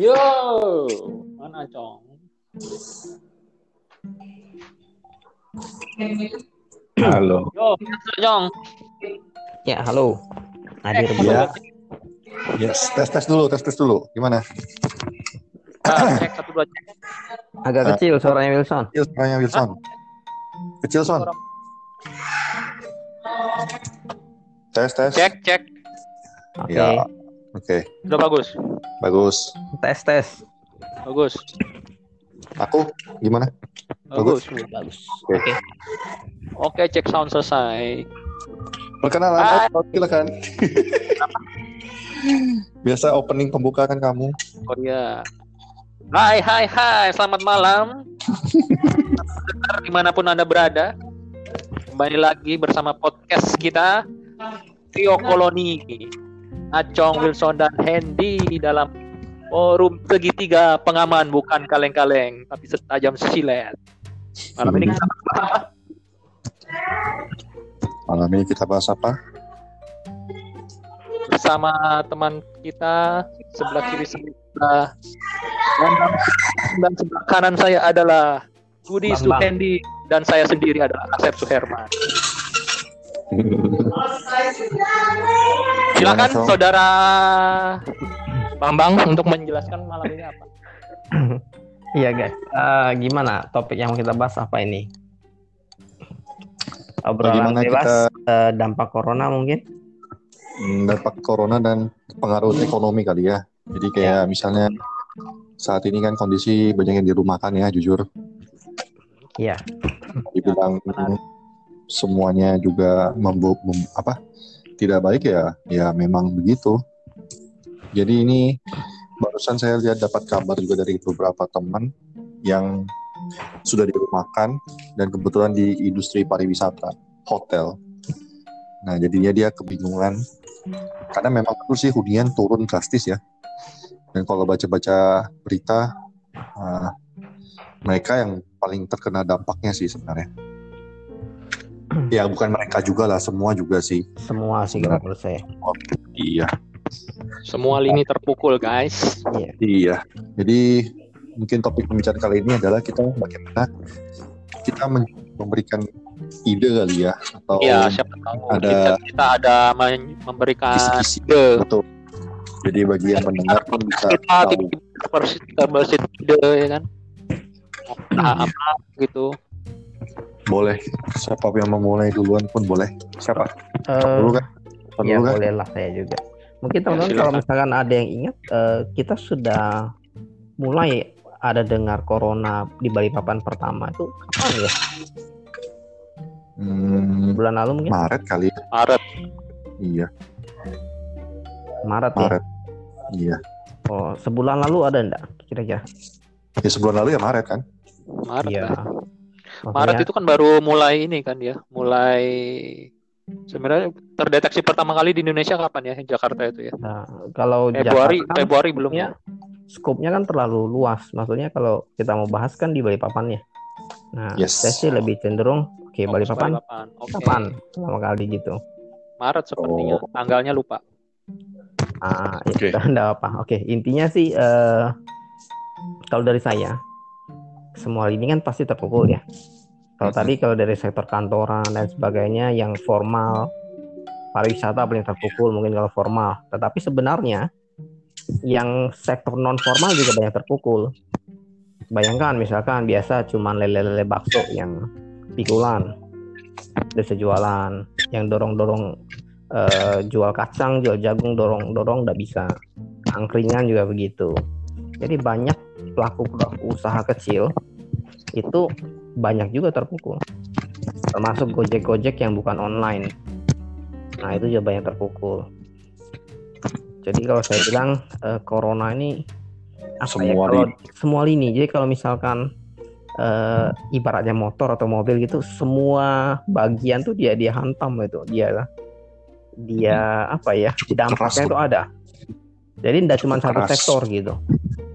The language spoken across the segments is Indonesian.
Yo, mana Cong? Halo. Yo, Cong. Ya, halo. Hadir Ya. Yes, tes tes dulu, tes tes dulu. Gimana? Ah, cek satu dua cek. agak kecil suaranya Wilson. Kecil suaranya Wilson. Kecil Son. Tes tes. Cek cek. Oke. Ya. Oke, Udah bagus. bagus. Tes tes. Bagus. Aku gimana? Bagus. Bagus. Oke. Oke. Oke, cek sound selesai. Perkenalan, Hai. oh, silakan. Biasa opening pembuka kan kamu. Korea. Hai, hai, hai. Selamat malam. Di mana pun Anda berada. Kembali lagi bersama podcast kita. Trio Koloni. Acong, Wilson, dan Hendy di dalam forum segitiga pengaman. Bukan kaleng-kaleng, tapi setajam silet. Malam ini kita Malam ini kita bahas apa? bersama teman kita sebelah kiri saya dan, dan sebelah kanan saya adalah Budi. Suhendi dan saya sendiri adalah Asep Suherman. Silakan saudara Bambang untuk menjelaskan malam ini apa. Iya guys. Eh, gimana topik yang kita bahas apa ini? Obrolan Bagaimana bebas kita- eh, dampak corona mungkin? Hmm, dampak corona dan pengaruh ekonomi kali ya. Jadi kayak misalnya saat ini kan kondisi banyak yang dirumahkan ya, jujur. Iya. Dibilang semuanya juga membu mem- apa tidak baik ya, ya memang begitu. Jadi ini barusan saya lihat dapat kabar juga dari beberapa teman yang sudah dirumahkan dan kebetulan di industri pariwisata, hotel. Nah, jadinya dia kebingungan karena memang betul sih hunian turun drastis ya. Dan kalau baca-baca berita, uh, mereka yang paling terkena dampaknya sih sebenarnya. Ya bukan mereka juga lah, semua juga sih. Semua sih Benar. kalau menurut saya. Iya, Semua lini terpukul, guys. Iya. iya. Jadi mungkin topik pembicaraan kali ini adalah kita bagaimana kita memberikan ide kali ya atau Ya, siapa tahu ada- kita, kita ada men- memberikan kisi-kisi ide. betul. Jadi bagi yang mendengar pun bisa kita tahu. tiba-tiba bersit ide ya kan. Nah, apa gitu. Boleh. Siapa yang memulai duluan pun boleh. Siapa? Eh, Dulu kan? Ya dulu kan? boleh lah saya juga. Mungkin teman-teman silakan. kalau misalkan ada yang ingat, eh, kita sudah mulai ada dengar corona di Balikpapan pertama itu kapan ya? Hmm, Bulan lalu mungkin? Maret kali ya. Maret. Iya, Maret ya. Maret. Iya. Oh, sebulan lalu ada enggak kira-kira? Ya sebulan lalu ya Maret kan? Maret. Iya. kan. Maret itu kan baru mulai ini kan ya, mulai sebenarnya terdeteksi pertama kali di Indonesia kapan ya? Jakarta itu ya. Nah, kalau Februari, Jakarta kan Februari belum ya? skopnya kan terlalu luas. Maksudnya kalau kita mau bahas kan di Balikpapan ya. Nah, Yes. saya sih lebih cenderung oke Fokus Balikpapan Balikpapan. Oke. kapan pertama kali gitu. Maret sepertinya. Oh. Tanggalnya lupa. Ah, Oke. ya, enggak apa. Oke, intinya sih eh kalau dari saya semua ini kan pasti terpukul ya. Kalau tadi kalau dari sektor kantoran dan sebagainya yang formal pariwisata paling terpukul mungkin kalau formal. Tetapi sebenarnya yang sektor non formal juga banyak terpukul. Bayangkan misalkan biasa cuman lele-lele bakso yang pikulan bisa jualan, yang dorong-dorong eh, jual kacang, jual jagung, dorong-dorong nggak bisa. Angkringan juga begitu. Jadi banyak pelaku-pelaku usaha kecil itu banyak juga terpukul. Termasuk gojek-gojek yang bukan online. Nah itu juga banyak terpukul. Jadi kalau saya bilang eh, corona ini apa ya Semua kalau lini. semua lini. Jadi kalau misalkan eh, ibaratnya motor atau mobil gitu, semua bagian tuh dia dia hantam itu dia dia apa ya dampaknya itu ada. Jadi tidak cuma satu sektor gitu.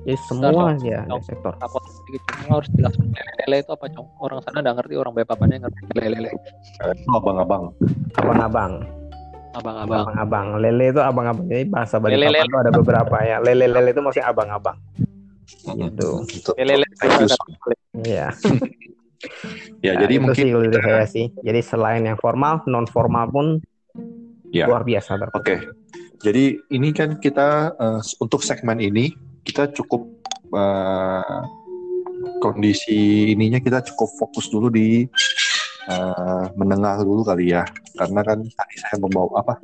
Jadi semua ya dong. sektor. Apa gitu? Harus jelaskan lele itu apa, Cong? Orang sana nggak ngerti, orang Balikpapannya ngerti lele. Abang-abang. Abang-abang. abang-abang. abang-abang lele itu abang-abang jadi bahasa Bali Lele-lele. itu ada beberapa ya lele lele itu maksudnya abang-abang gitu Gitu. Lele Serius. Iya Ya, Ya, jadi itu mungkin sih dari saya sih jadi selain yang formal non formal pun Ya. luar biasa. Oke. Jadi ini kan kita eh, untuk segmen ini kita cukup eh, kondisi ininya kita cukup fokus dulu di eh, menengah dulu kali ya. Karena kan tadi saya membawa apa?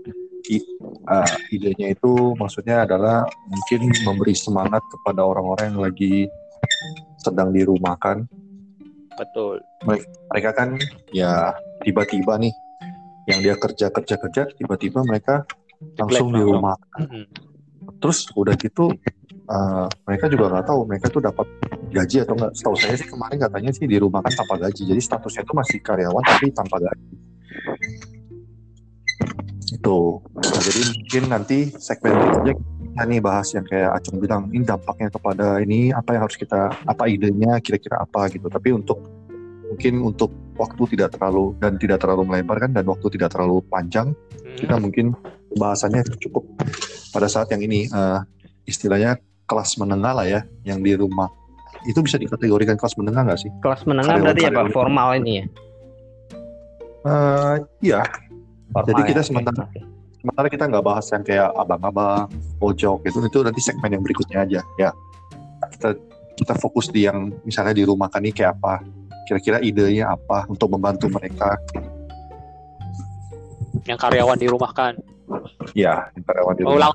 i- eh, idenya itu maksudnya adalah mungkin memberi semangat kepada orang-orang yang lagi sedang dirumahkan. Betul. Mereka kan ya tiba-tiba nih yang dia kerja kerja kerja tiba-tiba mereka langsung di rumah terus udah gitu uh, mereka juga nggak tahu mereka tuh dapat gaji atau enggak setahu saya sih kemarin katanya sih di rumah kan tanpa gaji. Jadi statusnya itu masih karyawan tapi tanpa gaji. Itu. Nah, jadi mungkin nanti segmen berikutnya kita nih bahas yang kayak Acung bilang ini dampaknya kepada ini apa yang harus kita apa idenya kira-kira apa gitu. Tapi untuk mungkin untuk waktu tidak terlalu dan tidak terlalu melebar kan dan waktu tidak terlalu panjang kita mungkin bahasannya cukup pada saat yang ini. Eh, istilahnya kelas menengah lah ya yang di rumah itu bisa dikategorikan kelas menengah nggak sih? kelas menengah Karyawan- berarti apa karyawan. formal ini ya Eh, iya, Formal Jadi ya, kita oke, sementara- oke. sementara kita nggak bahas yang kayak abang-abang, pojok itu itu nanti segmen yang berikutnya aja ya. Kita kita fokus di yang misalnya di rumah kan ini kayak apa? Kira-kira idenya apa untuk membantu mereka? Yang karyawan dirumahkan. Ya, karyawan di rumah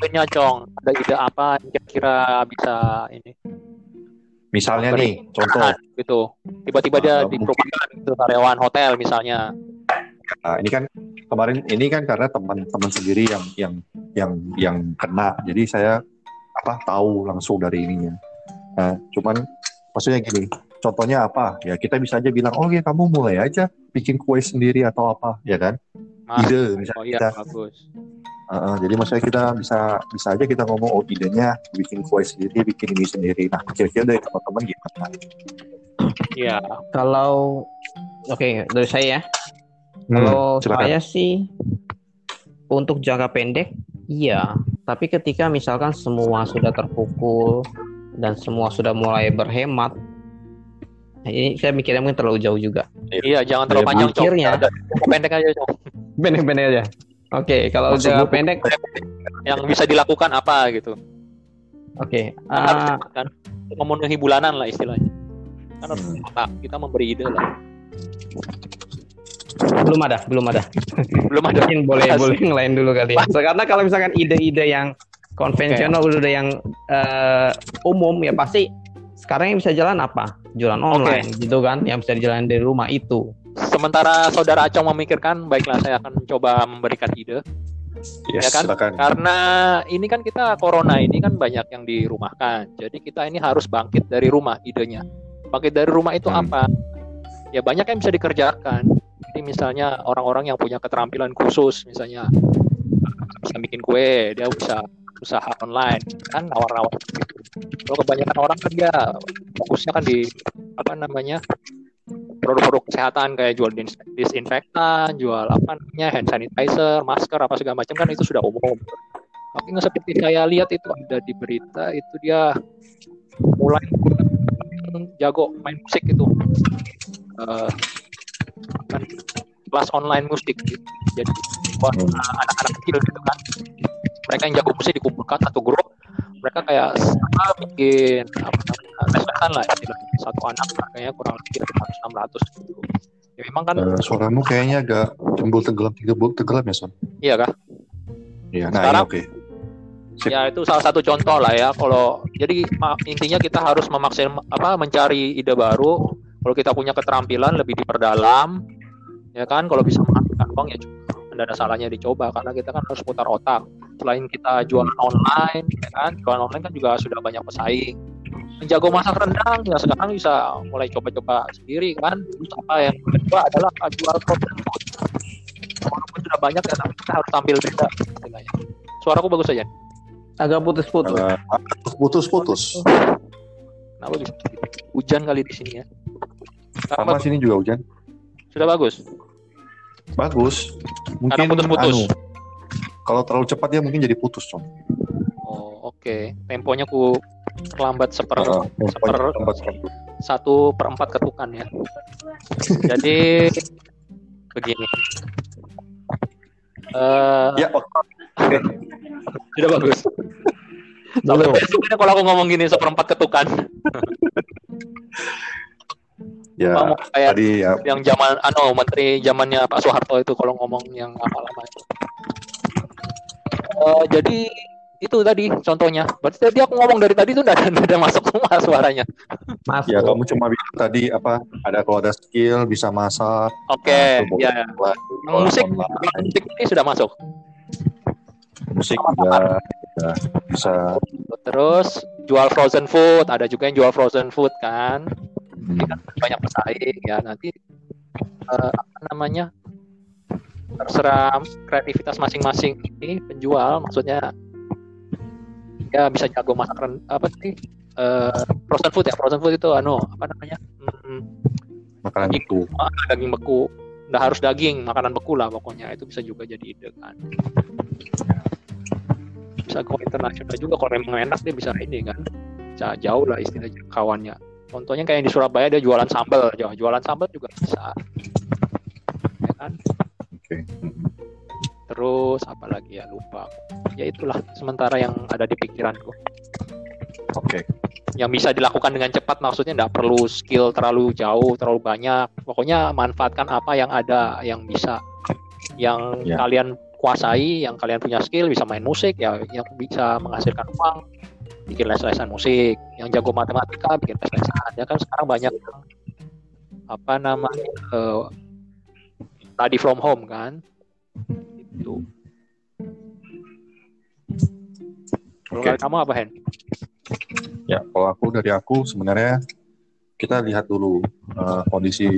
poinnya, Cong. Ada ide apa yang kira-kira bisa ini Misalnya Beri- nih, contoh tahan gitu. Tiba-tiba dia Ah, di mungkin- perumahan gitu, karyawan hotel misalnya. Nah, ini kan kemarin ini kan karena teman-teman sendiri yang yang yang yang kena. Jadi saya apa tahu langsung dari ininya. Nah, cuman maksudnya gini, contohnya apa? Ya kita bisa aja bilang, "Oh ya kamu mulai aja bikin kue sendiri atau apa." Ya kan? Ah, Ide misalnya Oh iya, kita. bagus. Uh, jadi maksudnya kita bisa bisa aja kita ngomong oh idenya bikin kue sendiri, bikin ini sendiri. Nah, kira-kira dari teman-teman gimana? Iya. kalau oke dari saya ya Hmm, Kalau silakan. saya sih untuk jangka pendek iya, tapi ketika misalkan semua sudah terpukul dan semua sudah mulai berhemat, ini saya mikirnya mungkin terlalu jauh juga. Iya, jangan terlalu Ya, panjang. Ada pendek aja. Pendek-pendek aja. Oke, kalau Maksud lu- pendek, Yang bisa dilakukan apa gitu. oke. Harus ah, kan memenuhi bulanan lah istilahnya. Kan harus Hmm. otak. kita memberi ide lah. belum ada, belum ada. Belum ada. Mungkin boleh Asik. boleh ngelain dulu kali ya. So, karena kalau misalkan ide-ide yang konvensional udah yang eh, umum ya pasti sekarang yang bisa jalan apa? Jualan online gitu kan, yang bisa dijalan dari rumah itu. Sementara saudara Acong memikirkan, baiklah saya akan mencoba memberikan ide. Yes, ya kan? silakan. Karena ini kan kita corona ini kan banyak yang dirumahkan. Jadi kita ini harus bangkit dari rumah idenya. Bangkit dari rumah itu Hmm. apa? Ya banyak yang bisa dikerjakan. Jadi misalnya orang-orang yang punya keterampilan khusus, misalnya bisa bikin kue, dia bisa usaha online, kan nawar-nawar. Kalau kebanyakan orang kan dia fokusnya kan di apa namanya produk-produk kesehatan kayak jual dis- disinfektan, jual apa namanya hand sanitizer, masker apa segala macam kan itu sudah umum. Tapi nggak seperti saya lihat itu ada di berita itu dia mulai jago main musik itu Eh, kan kelas online musik gitu. jadi buat Hmm. uh, anak-anak kecil gitu kan mereka yang jago musik dikumpulkan satu grup mereka kayak apa, bikin apa namanya les-lesan lah istilahnya satu anak harganya kurang lebih 500 600 gitu ya memang kan Eh, suaramu kayaknya agak jembul tenggelam tenggelam tenggelam ya son. iya kah Iya, nah Sekarang- oke. Sip. ya itu salah satu contoh lah ya kalau jadi intinya kita harus memaksim apa mencari ide baru kalau kita punya keterampilan lebih diperdalam ya kan kalau bisa menghasilkan uang ya coba. tidak ada salahnya dicoba karena kita kan harus putar otak selain kita jualan online ya kan jualan online kan juga sudah banyak pesaing jago masak rendang ya sekarang bisa mulai coba-coba sendiri kan terus apa yang kedua adalah jual food walaupun sudah banyak ya tapi kita harus tampil beda istilahnya suaraku bagus aja Agak putus-putus. Putus-putus. Kenapa bisa gitu? Hujan kali di sini ya. Sama bagus. sini juga hujan. sudah bagus. Bagus. Mungkin Karena putus-putus. anu, Kalau terlalu cepat dia mungkin jadi putus, Con. Oh, oke. Temponya ku terlambat seper Uh, seper- satu. per empat ketukan ya. Jadi begini. Eh, Ya, oke. sudah bagus. Sampai Belum. besoknya kalau aku ngomong gini seperempat ketukan, ya. kamu kayak Tadi ya, yang zaman ano menteri zamannya Pak Soeharto itu kalau ngomong yang lama-lama itu. Eh, jadi itu tadi contohnya. Berarti tadi aku ngomong dari tadi tuh udah ada, udah masuk semua suaranya. Masuk. ya kamu cuma bilang tadi apa? Ada kalau ada skill bisa masak. Oke, Nah, ya. Yang musik, online, musik ini sudah masuk. musik juga ya, bisa. Terus jual frozen food, ada juga yang jual frozen food kan. Hmm, banyak pesaing ya nanti eh, apa namanya terserah kreativitas masing-masing ini penjual maksudnya ya bisa jago masak apa sih eh, frozen food ya frozen food itu anu apa namanya Hmm, makanan itu. ah, daging beku. Nggak harus daging makanan beku lah pokoknya itu bisa juga jadi ide kan. Bisa go internasional juga kalau memang enak dia bisa ini kan. Bisa jauh lah istilah kawannya. Contohnya kayak di Surabaya dia jualan sambal jualan sambal juga bisa. Ya kan? Oke. Terus apa lagi ya lupa ya itulah sementara yang ada di pikiranku. Oke. yang bisa dilakukan dengan cepat maksudnya nggak perlu skill terlalu jauh terlalu banyak. Pokoknya manfaatkan apa yang ada yang bisa yang Ya. kalian kuasai yang kalian punya skill bisa main musik ya yang bisa menghasilkan uang bikin les-lesan musik. Yang jago matematika bikin les-lesan ya kan? Sekarang banyak apa namanya eh, study from home kan itu kalau Oke. dari kamu apa Hen? Ya, kalau aku dari aku sebenarnya kita lihat dulu eh, kondisi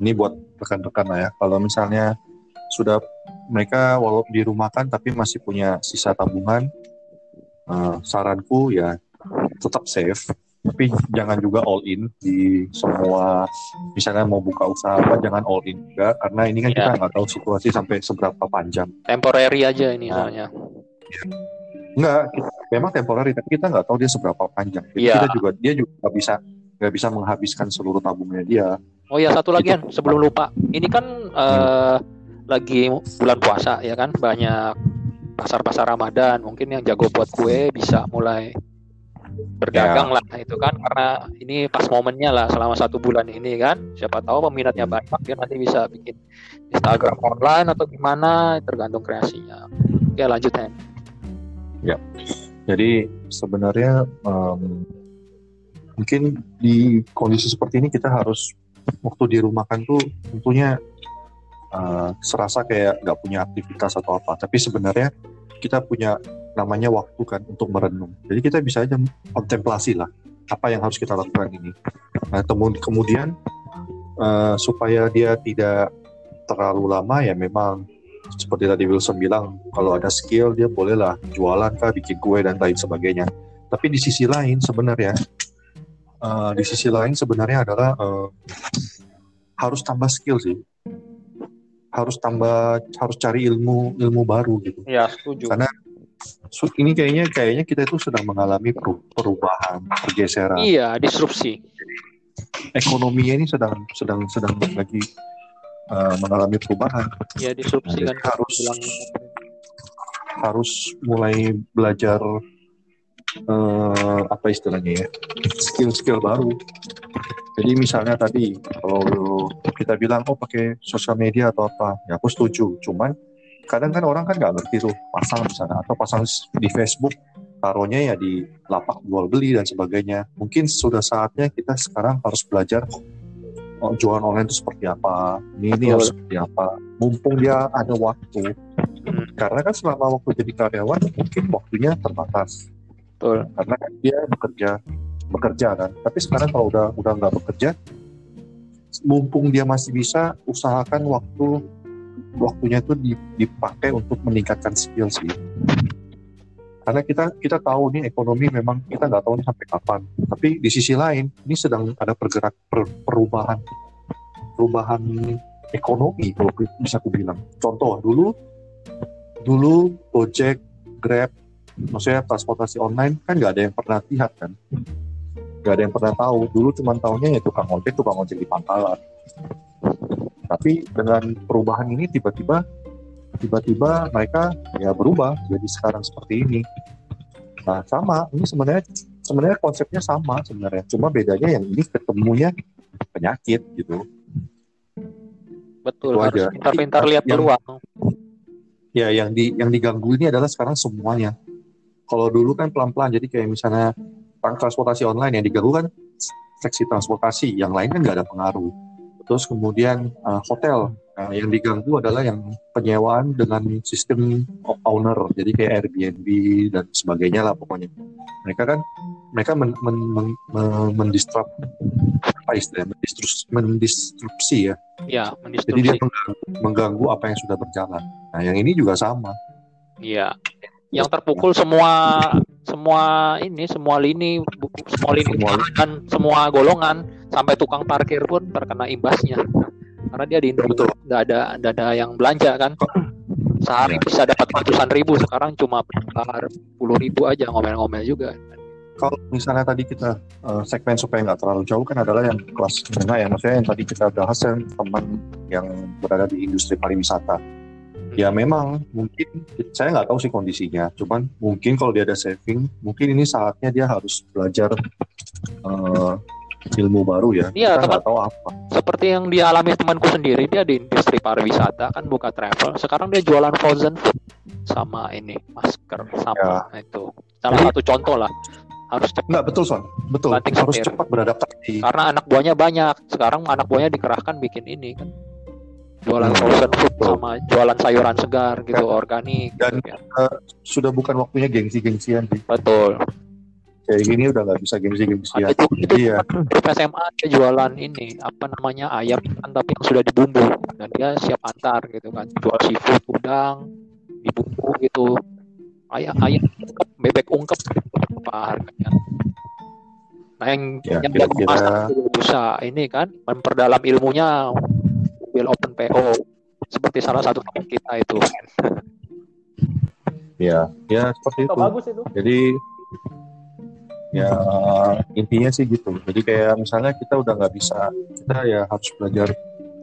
ini buat rekan-rekan lah ya. Kalau misalnya sudah mereka walau dirumahkan tapi masih punya sisa tabungan, eh, saranku ya tetap safe. Tapi jangan juga all in di semua misalnya mau buka usaha apa jangan all in juga karena ini kan Ya. kita nggak tahu situasi sampai seberapa panjang. temporary aja ini Nah. soalnya Enggak, kita- memang temporary tapi kita nggak tahu dia seberapa panjang. Jadi Iya. kita juga dia juga nggak bisa nggak bisa menghabiskan seluruh tabungnya dia. Oh ya satu lagi kan sebelum lupa. Ini kan eh, lagi bulan puasa ya kan banyak pasar-pasar Ramadan. Mungkin yang jago buat kue bisa mulai berdagang lah itu kan karena ini pas momennya lah selama satu bulan ini kan. Siapa tahu peminatnya banyak dia nanti bisa bikin Instagram online atau gimana tergantung kreasinya. Oke lanjut Hen. Jadi sebenarnya em, mungkin di kondisi seperti ini kita harus waktu dirumahkan tuh tentunya eh, serasa kayak nggak punya aktivitas atau apa. Tapi sebenarnya kita punya namanya waktu kan untuk merenung. Jadi kita bisa aja kontemplasi lah apa yang harus kita lakukan ini. Nah, kemudian eh, supaya dia tidak terlalu lama ya memang seperti tadi Wilson bilang kalau ada skill dia bolehlah jualan kah bikin kue dan lain sebagainya tapi di sisi lain sebenarnya eh, di sisi lain sebenarnya adalah eh, harus tambah skill sih harus tambah harus cari ilmu ilmu baru gitu Ya setuju. karena ini kayaknya kayaknya kita itu sedang mengalami peru- perubahan pergeseran Iya disrupsi. ekonominya ini sedang sedang sedang lagi eh, mengalami perubahan Ya disrupsi Jadi kan. harus Bilang harus mulai belajar eh, apa istilahnya ya skill-skill baru. Jadi misalnya tadi kalau kita bilang oh pakai sosial media atau apa, ya aku setuju. Cuman kadang kan orang kan nggak ngerti tuh pasang misalnya atau pasang di Facebook taruhnya ya di lapak jual beli dan sebagainya. Mungkin sudah saatnya kita sekarang harus belajar oh, jualan online itu seperti apa, ini, ini harus seperti apa. Mumpung dia ada waktu, Hmm. karena kan selama waktu jadi karyawan mungkin waktunya terbatas betul. karena dia bekerja bekerja kan. Tapi sekarang kalau udah udah nggak bekerja mumpung dia masih bisa usahakan waktu waktunya itu di- dipakai untuk meningkatkan skill sih. Karena kita kita tahu nih ekonomi memang kita nggak tahu nih sampai kapan. Tapi di sisi lain ini sedang ada pergerak per- perubahan perubahan ekonomi kalau bisa aku bilang. Contoh dulu dulu Gojek, Grab, maksudnya transportasi online kan nggak ada yang pernah lihat kan, nggak ada yang pernah tahu. Dulu cuma tahunya ya tukang ojek, tukang ojek di pangkalan. Tapi dengan perubahan ini tiba-tiba tiba-tiba mereka ya berubah jadi sekarang seperti ini. Nah sama, ini sebenarnya sebenarnya konsepnya sama sebenarnya, cuma bedanya yang ini ketemunya penyakit gitu. Betul, Itu harus pintar-pintar lihat peluang. Ya yang di yang diganggu ini adalah sekarang semuanya. Kalau dulu kan pelan-pelan, jadi kayak misalnya trans- transportasi online yang diganggu kan seksi transportasi, yang lain kan nggak ada pengaruh. Terus kemudian uh, hotel, Nah, yang diganggu adalah yang penyewaan dengan sistem owner, jadi kayak Airbnb dan sebagainya lah pokoknya. Mereka kan mereka men, men, men, men- mendistrup apa istilahnya mendistrus- mendistrupsi ya Ya, jadi dia mengganggu, mengganggu apa yang sudah berjalan nah yang ini juga sama Iya. Yang terpukul semua semua ini semua lini semua lini Semua dan semua golongan sampai tukang parkir pun terkena imbasnya. Karena dia di Indonesia nggak ada nggak ada yang belanja kan. Sehari Iya. bisa dapat ratusan ribu, sekarang cuma puluh ribu aja ngomel-ngomel juga. kalau misalnya tadi kita eh, segmen supaya nggak terlalu jauh kan adalah yang kelas menengah ya maksudnya yang tadi kita bahas yang teman yang berada di industri pariwisata ya memang mungkin saya nggak tahu sih kondisinya cuman mungkin kalau dia ada saving mungkin ini saatnya dia harus belajar eh, ilmu baru ya Iya, kita teman. tahu apa Seperti yang dialami temanku sendiri, dia di industri pariwisata kan buka travel. Sekarang dia jualan frozen food sama ini masker sama itu. Salah satu contoh lah. Harus cepat nggak betul son betul Banting harus setir. cepat beradaptasi karena anak buahnya banyak. Sekarang anak buahnya dikerahkan bikin ini kan. Jualan Hmm, frozen food betul. sama jualan sayuran segar gitu, Dan- organik. dan- gitu ya. sudah bukan waktunya gengsi-gengsian sih Betul. kayak gini udah nggak bisa gengsi-gengsian itu Jadi ya grup SMA dia jualan ini apa namanya ayam ikan tapi yang sudah dibumbu dan dia siap antar gitu kan jual seafood udang dibumbu gitu ayam ayam bebek ungkep apa harganya nah yang Ya, yang dia kira-kira- masak juga bisa ini kan memperdalam ilmunya mobil open PO seperti salah satu teman kita itu ya ya seperti itu. bagus itu. Jadi ya intinya sih gitu. Jadi kayak misalnya kita udah nggak bisa kita ya harus belajar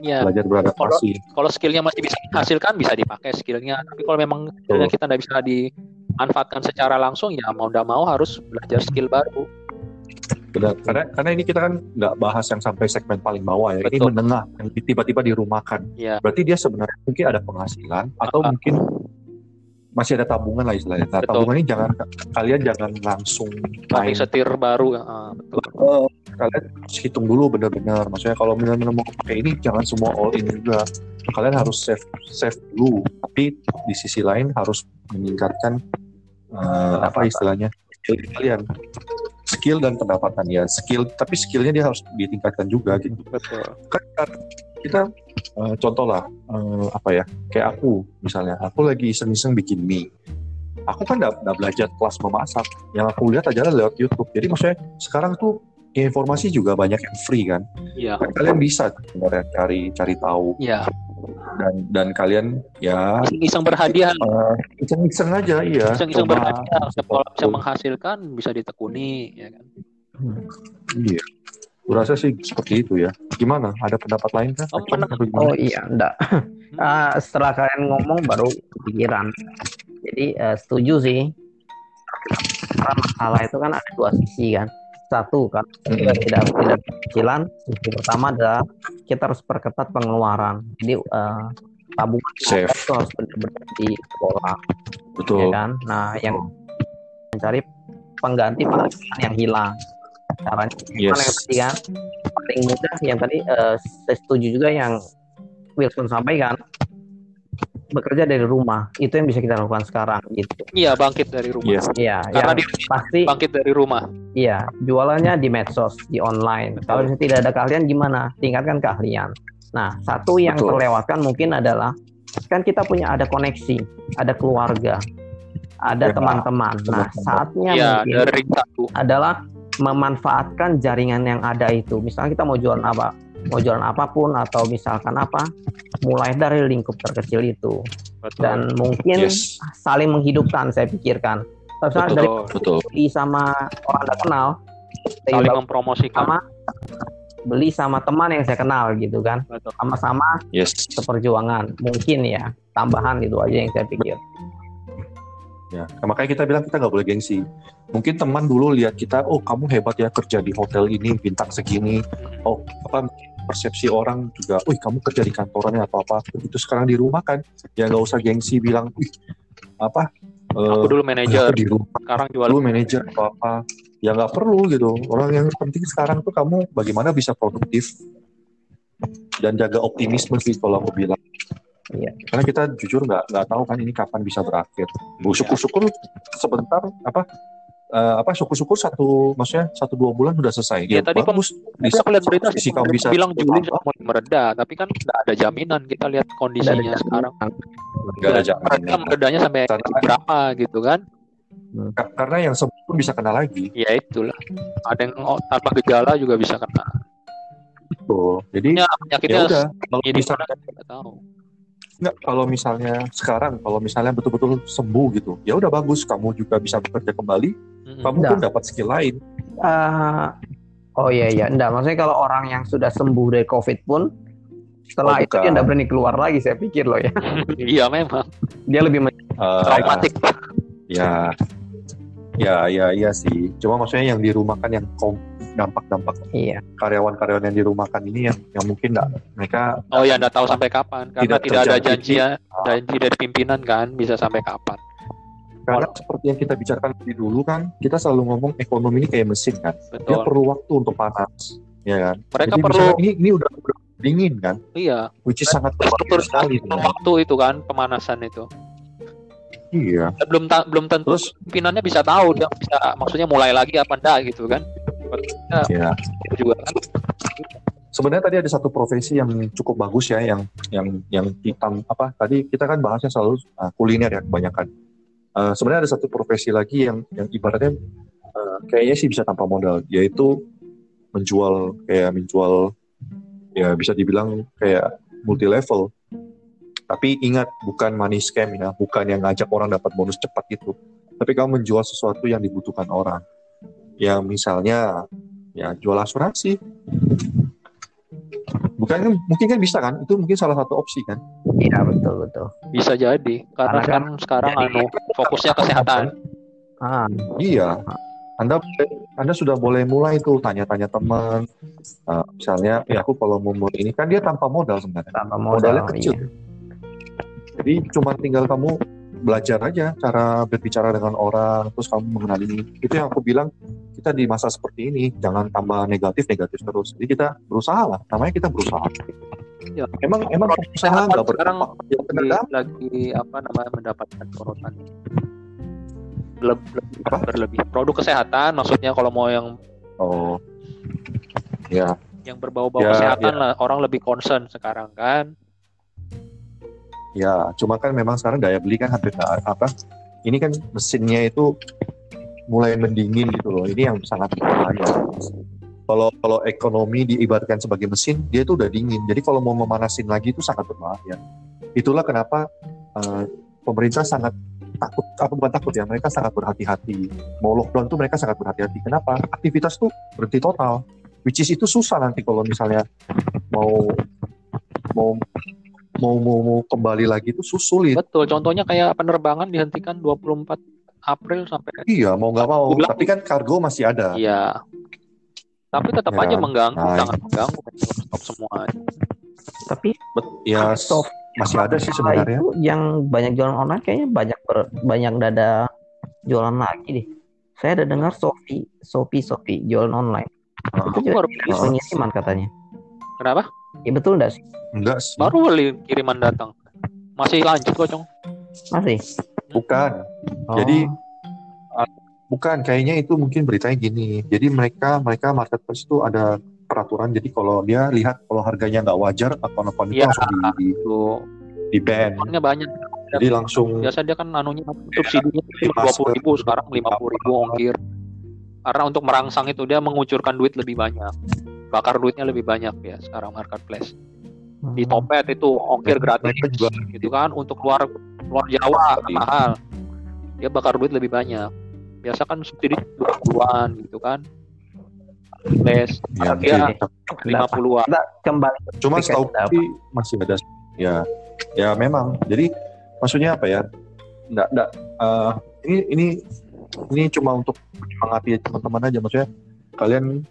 ya. belajar beradaptasi. Kalau skillnya masih bisa dihasilkan bisa dipakai skillnya. Tapi kalau memang skillnya kita nggak bisa dimanfaatkan secara langsung ya mau tidak mau harus belajar skill baru Benar. karena karena ini kita kan nggak bahas yang sampai segmen paling bawah ya. Ini Betul. menengah yang tiba-tiba dirumahkan. Ya berarti dia sebenarnya mungkin ada penghasilan atau Ah. mungkin masih ada tabungan lah istilahnya. Nah, Betul. tabungan ini jangan kalian jangan langsung main. setir baru ah, betul. Kalian harus hitung dulu benar-benar. Maksudnya kalau benar-benar mau pakai ini jangan semua all in juga. Kalian harus save save dulu. Tapi di sisi lain harus meningkatkan eh, apa istilahnya skill kalian skill dan pendapatan ya. Skill tapi skillnya dia harus ditingkatkan juga gitu. Betul. Kan kan kita eh, contoh lah eh, apa ya kayak aku misalnya aku lagi iseng-iseng bikin mie. Aku kan nggak belajar kelas memasak. Yang aku lihat adalah lewat YouTube. Jadi maksudnya sekarang tuh informasi juga banyak yang free kan? Ya kan kalian bisa sebenarnya cari cari tahu. Ya dan dan kalian ya iseng berhadiah eh, iseng-iseng aja iya iseng-iseng coba berhadiah kalau bisa menghasilkan bisa ditekuni ya kan iya Kurasa sih seperti itu ya. Gimana? Ada pendapat lain kan? Oh? Oh iya, enggak. Ah, setelah kalian ngomong baru pikiran. Jadi eh, setuju sih. Karena masalah itu kan ada dua sisi kan. Satu kan kita tidak tidak kecilan. Sisi pertama adalah kita harus perketat pengeluaran. Jadi eh, tabungan itu harus benar-benar dikelola, ya Betul. kan. Nah, yang mencari pengganti penghasilan yang hilang. Caranya Yes. Yang tadi kan paling mudah yang tadi eh, saya setuju juga yang Wilson sampaikan bekerja dari rumah. Itu yang bisa kita lakukan sekarang gitu. Iya bangkit dari rumah. Yes. iya karena yang di pasti bangkit dari rumah. Iya jualannya di medsos di online. Kalau misalnya tidak ada keahlian gimana? Tingkatkan keahlian. Nah satu yang Betul. terlewatkan mungkin adalah kan kita punya ada koneksi ada keluarga ada Ya, teman-teman. Nah saatnya ya mungkin dari satu. adalah memanfaatkan jaringan yang ada itu. Misalnya kita mau jualan apa, mau jualan apa pun atau misalkan apa, mulai dari lingkup terkecil itu. Betul. dan mungkin Yes, saling menghidupkan saya pikirkan. Tapi misalnya dari Betul. beli sama orang tidak kenal, Saling mempromosikan. sama beli sama teman yang saya kenal gitu kan, sama-sama Yes. seperjuangan. Mungkin ya tambahan itu aja yang saya pikir. Ya, makanya kita bilang kita nggak boleh gengsi. Mungkin teman dulu lihat kita, oh kamu hebat ya kerja di hotel ini bintang segini. Oh apa persepsi orang juga, wih kamu kerja di kantorannya atau apa. Begitu sekarang di rumah kan, ya nggak usah gengsi bilang, wih apa? Aku eh, dulu manajer, aku di rumah sekarang jual lu manajer atau apa. Ya nggak perlu gitu. Orang yang penting sekarang tuh kamu bagaimana bisa produktif dan jaga optimisme sih kalau aku bilang. Iya. Karena kita jujur nggak nggak tahu kan ini kapan bisa berakhir. Bu, Syukur-syukur sebentar apa eh, apa syukur-syukur satu maksudnya satu dua bulan udah selesai. Iya, tadi bagus. Aku lihat berita sisi kamu bisa bilang Juli sudah mulai mereda, tapi kan tidak ada jaminan. Kita lihat kondisinya jaminan. sekarang. nggak ada Mereka jaminan. meredanya sampai Karena- berapa gitu kan? Ka- Karena yang sembuh pun bisa kena lagi. Ya itulah. Ada yang oh, tanpa gejala juga bisa kena. Tuh. Jadi Ya, ya penyakitnya udah kalau jadi bisa nggak tahu. Nggak, kalau misalnya sekarang, kalau misalnya betul-betul sembuh gitu, ya udah bagus, kamu juga bisa bekerja kembali, kamu Udah. pun dapat skill lain. Eh, oh iya iya, enggak maksudnya kalau orang yang sudah sembuh dari COVID pun setelah Oh, itu dia enggak berani keluar lagi saya pikir loh ya. Iya memang Dia lebih Eh, traumatik. ya, ya, ya, iya sih. Cuma maksudnya yang dirumahkan yang kom- dampak-dampak iya. karyawan-karyawan yang dirumahkan ini yang, yang mungkin nggak mereka Oh ya, nggak tahu sampai kapan karena Tidak tidak, ada janji ya, janji dari pimpinan kan bisa sampai kapan. karena seperti yang kita bicarakan di dulu kan, kita selalu ngomong ekonomi ini kayak mesin kan, dia Betul. perlu waktu untuk panas, ya kan? Mereka Jadi perlu ini ini udah, udah dingin kan, iya, which is sangat perlu berbahaya sekali. waktu itu kan pemanasan itu. Iya. Belum ta- belum tentu Terus pimpinannya bisa tahu dia bisa maksudnya mulai lagi apa enggak gitu kan. Ya Itu juga kan. sebenarnya tadi ada satu profesi yang cukup bagus ya yang yang yang hitam. Apa? Tadi kita kan bahasnya selalu uh, kuliner ya kebanyakan. Uh, sebenarnya ada satu profesi lagi yang yang ibaratnya uh, kayaknya sih bisa tanpa modal yaitu menjual kayak menjual ya bisa dibilang kayak multi level tapi ingat bukan money scam ya bukan yang ngajak orang dapat bonus cepat gitu tapi kamu menjual sesuatu yang dibutuhkan orang yang misalnya ya jual asuransi bukan kan mungkin kan bisa kan itu mungkin salah satu opsi kan Iya betul betul. Bisa jadi karena Karena kan sekarang jadi- anu fokusnya kesehatan. Ah, iya anda anda sudah boleh mulai tuh tanya-tanya teman Uh, misalnya ya aku kalau mau mulai ini kan dia tanpa modal sebenarnya tanpa modalnya modal. kecil Iya. jadi cuma tinggal kamu belajar aja cara berbicara dengan orang terus kamu mengenal ini itu yang aku bilang kita di masa seperti ini jangan tambah negatif negatif terus. Jadi kita berusaha lah. Namanya kita berusaha. Ya. emang emang usaha nggak sekarang berdampak benar lagi, lagi apa namanya mendapatkan sorotan Leb- lebih Apa? berlebih. Produk kesehatan maksudnya kalau mau yang oh. Ya. Yang berbau-bau Ya, kesehatan lah orang lebih concern sekarang kan Ya, cuma kan memang sekarang daya beli kan hampir nggak apa. Ini kan mesinnya itu mulai mendingin gitu loh. Ini yang sangat berbahaya. Kalau kalau ekonomi diibaratkan sebagai mesin, dia itu udah dingin. Jadi kalau mau memanasin lagi itu sangat berbahaya. Itulah kenapa eh, pemerintah sangat takut, apa bukan takut ya, mereka sangat berhati-hati. Mau lockdown tuh mereka sangat berhati-hati. Kenapa? Aktivitas tuh berhenti total. Which is itu susah nanti kalau misalnya mau mau mau mau, mau kembali lagi itu sulit. betul contohnya kayak penerbangan dihentikan 24 April sampai Iya, mau nggak mau. Bilang- Tapi kan kargo masih ada. iya tapi tetap Ya, aja mengganggu nah. sangat mengganggu stop semua Tapi Bet- ya Stop. masih ada sih setelah sebenarnya. itu yang banyak jualan online kayaknya banyak ber- banyak dada jualan lagi deh. Saya ada dengar Shopee, Shopee, Shopee jualan online. Ah, Itu juga Ah. pengiriman katanya. kenapa Ya betul enggak sih? Enggak sih. baru beli kiriman datang masih lanjut kok Cong Masih. Bukan. Oh. Jadi bukan kayaknya itu mungkin beritanya gini. Jadi mereka mereka marketplace itu ada peraturan jadi kalau dia lihat kalau harganya nggak wajar akun-akun itu Iya. langsung di, di, itu di ban. uangnya banyak Jadi langsung biasa dia kan anunya subsidinya dua puluh ribu sekarang lima puluh ribu ongkir karena untuk merangsang itu dia mengucurkan duit lebih banyak bakar duitnya lebih banyak ya sekarang marketplace. Di Hmm. Topet itu ongkir gratis juga gitu kan. Untuk luar luar Jawa kan mahal. Dia bakar duit lebih banyak. Biasa kan subsidi dua puluhan gitu kan. Les Ya, dia mungkin. lima puluhan. Kembali Cuma setahu masih ada ya ya memang. Jadi maksudnya apa ya? Enggak enggak. Eh, ini ini ini cuma untuk menyemangati teman-teman aja. Maksudnya kalian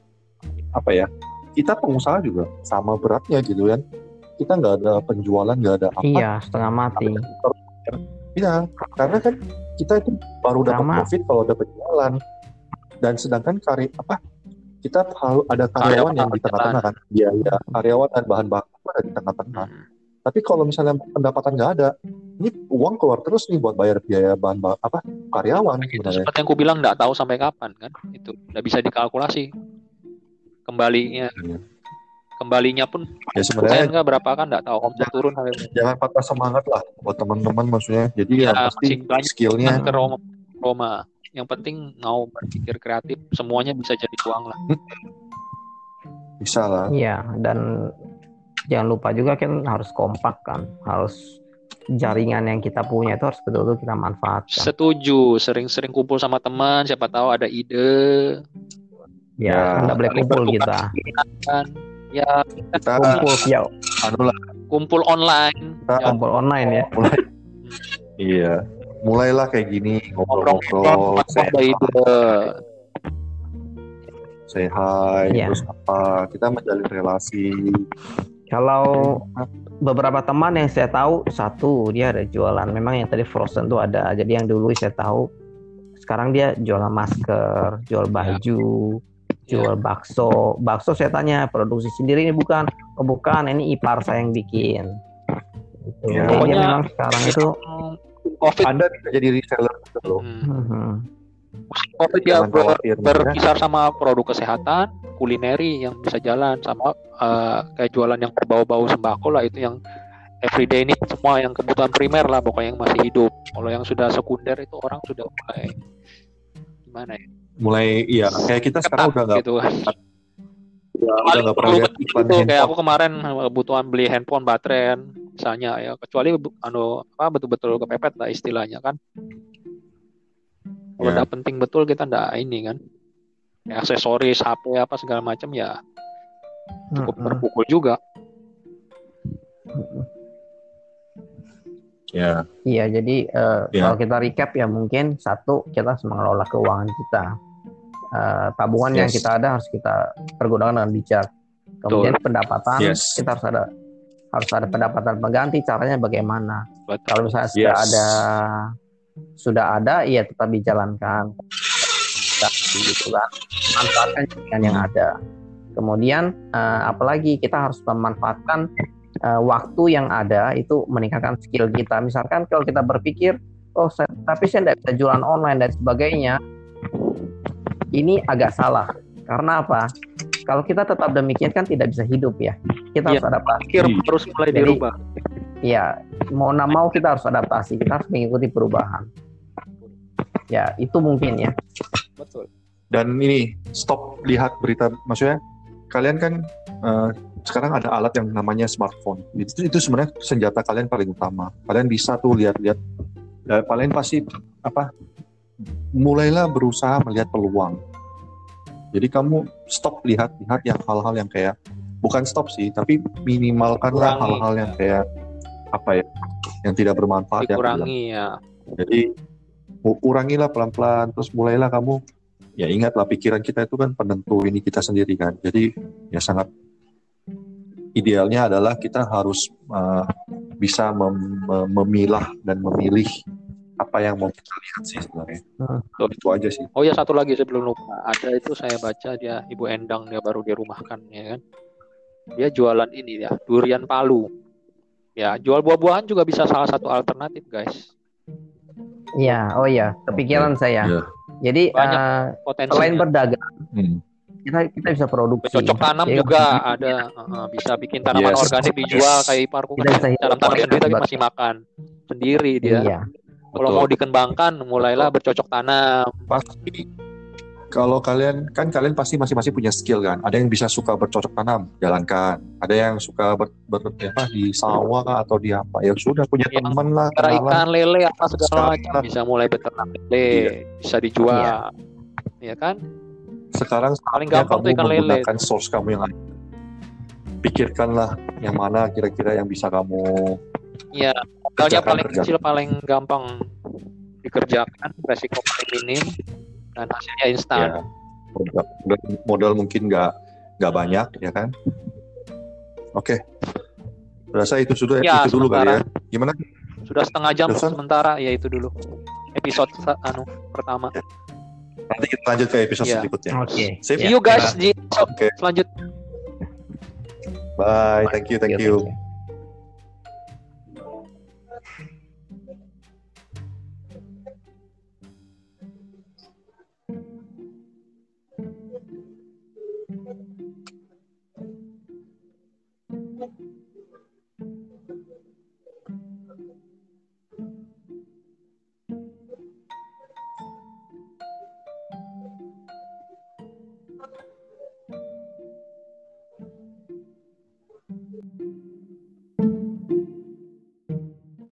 apa ya? Kita pengusaha juga sama beratnya gitu kan. Kita nggak ada penjualan, nggak ada apa. Iya, setengah mati. Iya, karena kan kita itu baru dapat Sama. profit kalau dapat jualan. Dan sedangkan karya apa? Kita harus ada karyawan Karyawan yang di tengah-tengah kan. Iya, iya. Karyawan dan bahan baku ada di tengah-tengah. Hmm. Tapi kalau misalnya pendapatan nggak ada, ini uang keluar terus nih buat bayar biaya bahan ba- apa karyawan itu sebenarnya. seperti yang aku bilang nggak tahu sampai kapan kan itu nggak bisa dikalkulasi kembalinya Iya. kembalinya pun Ya sebenarnya nggak berapa kan nggak tahu omset turun sampai jangan patah semangat lah buat teman-teman maksudnya. Jadi Ya, yang pasti skillnya ke Roma, Roma yang penting mau berpikir kreatif semuanya bisa jadi uang lah bisa lah. Iya, dan jangan lupa juga kan harus kompak kan, harus jaringan yang kita punya itu harus betul-betul kita manfaatkan. setuju sering-sering kumpul sama teman siapa tahu ada ide Ya, Ya, nggak boleh saling kumpul kita. kan ya Kita Kumpul via anu lah. kumpul online Kita ya, kumpul online ya. mulai iya mulailah kayak gini ngobrol-ngobrol say hi Iya. terus apa kita menjalin relasi Kalau beberapa teman yang saya tahu satu dia ada jualan. Memang yang tadi frozen tuh ada. Jadi yang dulu saya tahu sekarang dia jualan masker, jual baju, jual bakso. Bakso saya tanya produksi sendiri ini bukan? Oh bukan, ini ipar saya yang bikin. Gitu. Ya. Jadi Pokoknya- memang sekarang itu Hmm, covid anda bisa jadi reseller gitu loh hmm, mhm. covid dia Jangan ber- khawatir, berkisar sama produk kesehatan kulineri yang bisa jalan sama eh, kayak jualan yang berbau-bau sembako lah itu yang everyday need semua yang kebutuhan primer lah pokoknya yang masih hidup kalau yang sudah sekunder itu orang sudah mulai gimana ya mulai iya kayak kita sekarang udah nggak gitu. udah udah Paling nggak pernah perlu lihat betul iklan gitu, kayak aku kemarin kebutuhan beli handphone baterai misalnya ya. Kecuali anu apa betul-betul kepepet lah istilahnya kan. Kalau Ya. udah penting betul kita ndak ini kan. Ya, aksesoris HP apa segala macam ya cukup Mhm. terpukul juga ya Iya, jadi eh, Ya. kalau kita recap ya mungkin satu kita harus mengelola keuangan kita. Eh, tabungan yang Yes. kita ada harus kita pergunakan dengan bijak. Kemudian pendapatan Yes. kita harus ada harus ada pendapatan pengganti. Caranya bagaimana? Betul. Kalau misalnya sudah Yes. ada sudah ada, ya tetap dijalankan. Gitu kan. Manfaatkan yang ada. Kemudian eh, apalagi kita harus memanfaatkan eh, waktu yang ada itu meningkatkan skill kita. Misalkan kalau kita berpikir, oh saya, tapi saya tidak bisa jualan online dan sebagainya, ini agak salah. Karena apa? Kalau kita tetap demikian kan tidak bisa hidup ya. Kita Iya. harus adaptasi. Pikir harus mulai Jadi, dirubah Ya, mau nggak mau kita harus adaptasi. Kita harus mengikuti perubahan. Ya, itu mungkin ya. betul dan ini stop lihat berita maksudnya kalian kan eh, sekarang ada alat yang namanya smartphone. Itu itu sebenarnya senjata kalian paling utama. Kalian bisa tuh lihat-lihat. Dan kalian pasti apa mulailah berusaha melihat peluang. Jadi kamu stop lihat-lihat yang hal-hal yang kayak bukan stop sih tapi minimalkanlah hal-hal yang kayak apa ya yang tidak bermanfaat ya dikurangi ya. Jadi ku- kurangilah pelan-pelan, terus mulailah kamu ya ingatlah pikiran kita itu kan penentu ini kita sendiri kan. Jadi ya sangat idealnya adalah kita harus uh, bisa mem- mem- memilah dan memilih apa yang mau kita lihat sih sebenarnya. Hmm. Itu aja sih. oh ya satu lagi sebelum lupa ada itu saya baca dia ibu endang dia baru dirumahkan ya kan dia jualan ini ya durian palu ya jual buah-buahan juga bisa salah satu alternatif guys Iya, oh iya, kepikiran saya. Iya. Jadi Banyak eh, potensi selain berdagang, Hmm. Kita kita bisa produksi. cocok tanam Jadi, juga ada uh, bisa bikin tanaman Yes. organik dijual Yes. kayak iparku Kita kan tanam tanam pakai sendiri tapi masih makan sendiri dia Iya. kalau mau dikembangkan mulailah bercocok tanam pasti kalau kalian kan kalian pasti masing-masing punya skill kan. Ada yang bisa suka bercocok tanam, jalankan. Ada yang suka ber, ber apa di sawah kah, atau di apa. Ya sudah punya Yang teman lah, kenalan. ikan lele apa segala Sekarang- macam bisa mulai beternak lele, Iya. bisa dijual. Iya. Ya kan? Sekarang Paling saatnya gampang tuh kamu ikan lele. menggunakan source kamu yang lain. Pikirkanlah yang mana kira-kira yang bisa kamu Iya, modalnya paling kerjakan. kecil paling gampang dikerjakan, resiko paling minim dan hasilnya instan. ya modal, modal- mungkin nggak nggak banyak ya kan. Oke. Rasa itu sudah Ya, itu dulu kali ya. Gimana? Sudah setengah jam sementara ya itu dulu. Episode anu pertama. Nanti kita lanjut ke episode Iya. selanjutnya. Oke. Sip. See you guys di episode Oke. selanjutnya. Bye. Thank you. Thank Iya, you. thank you.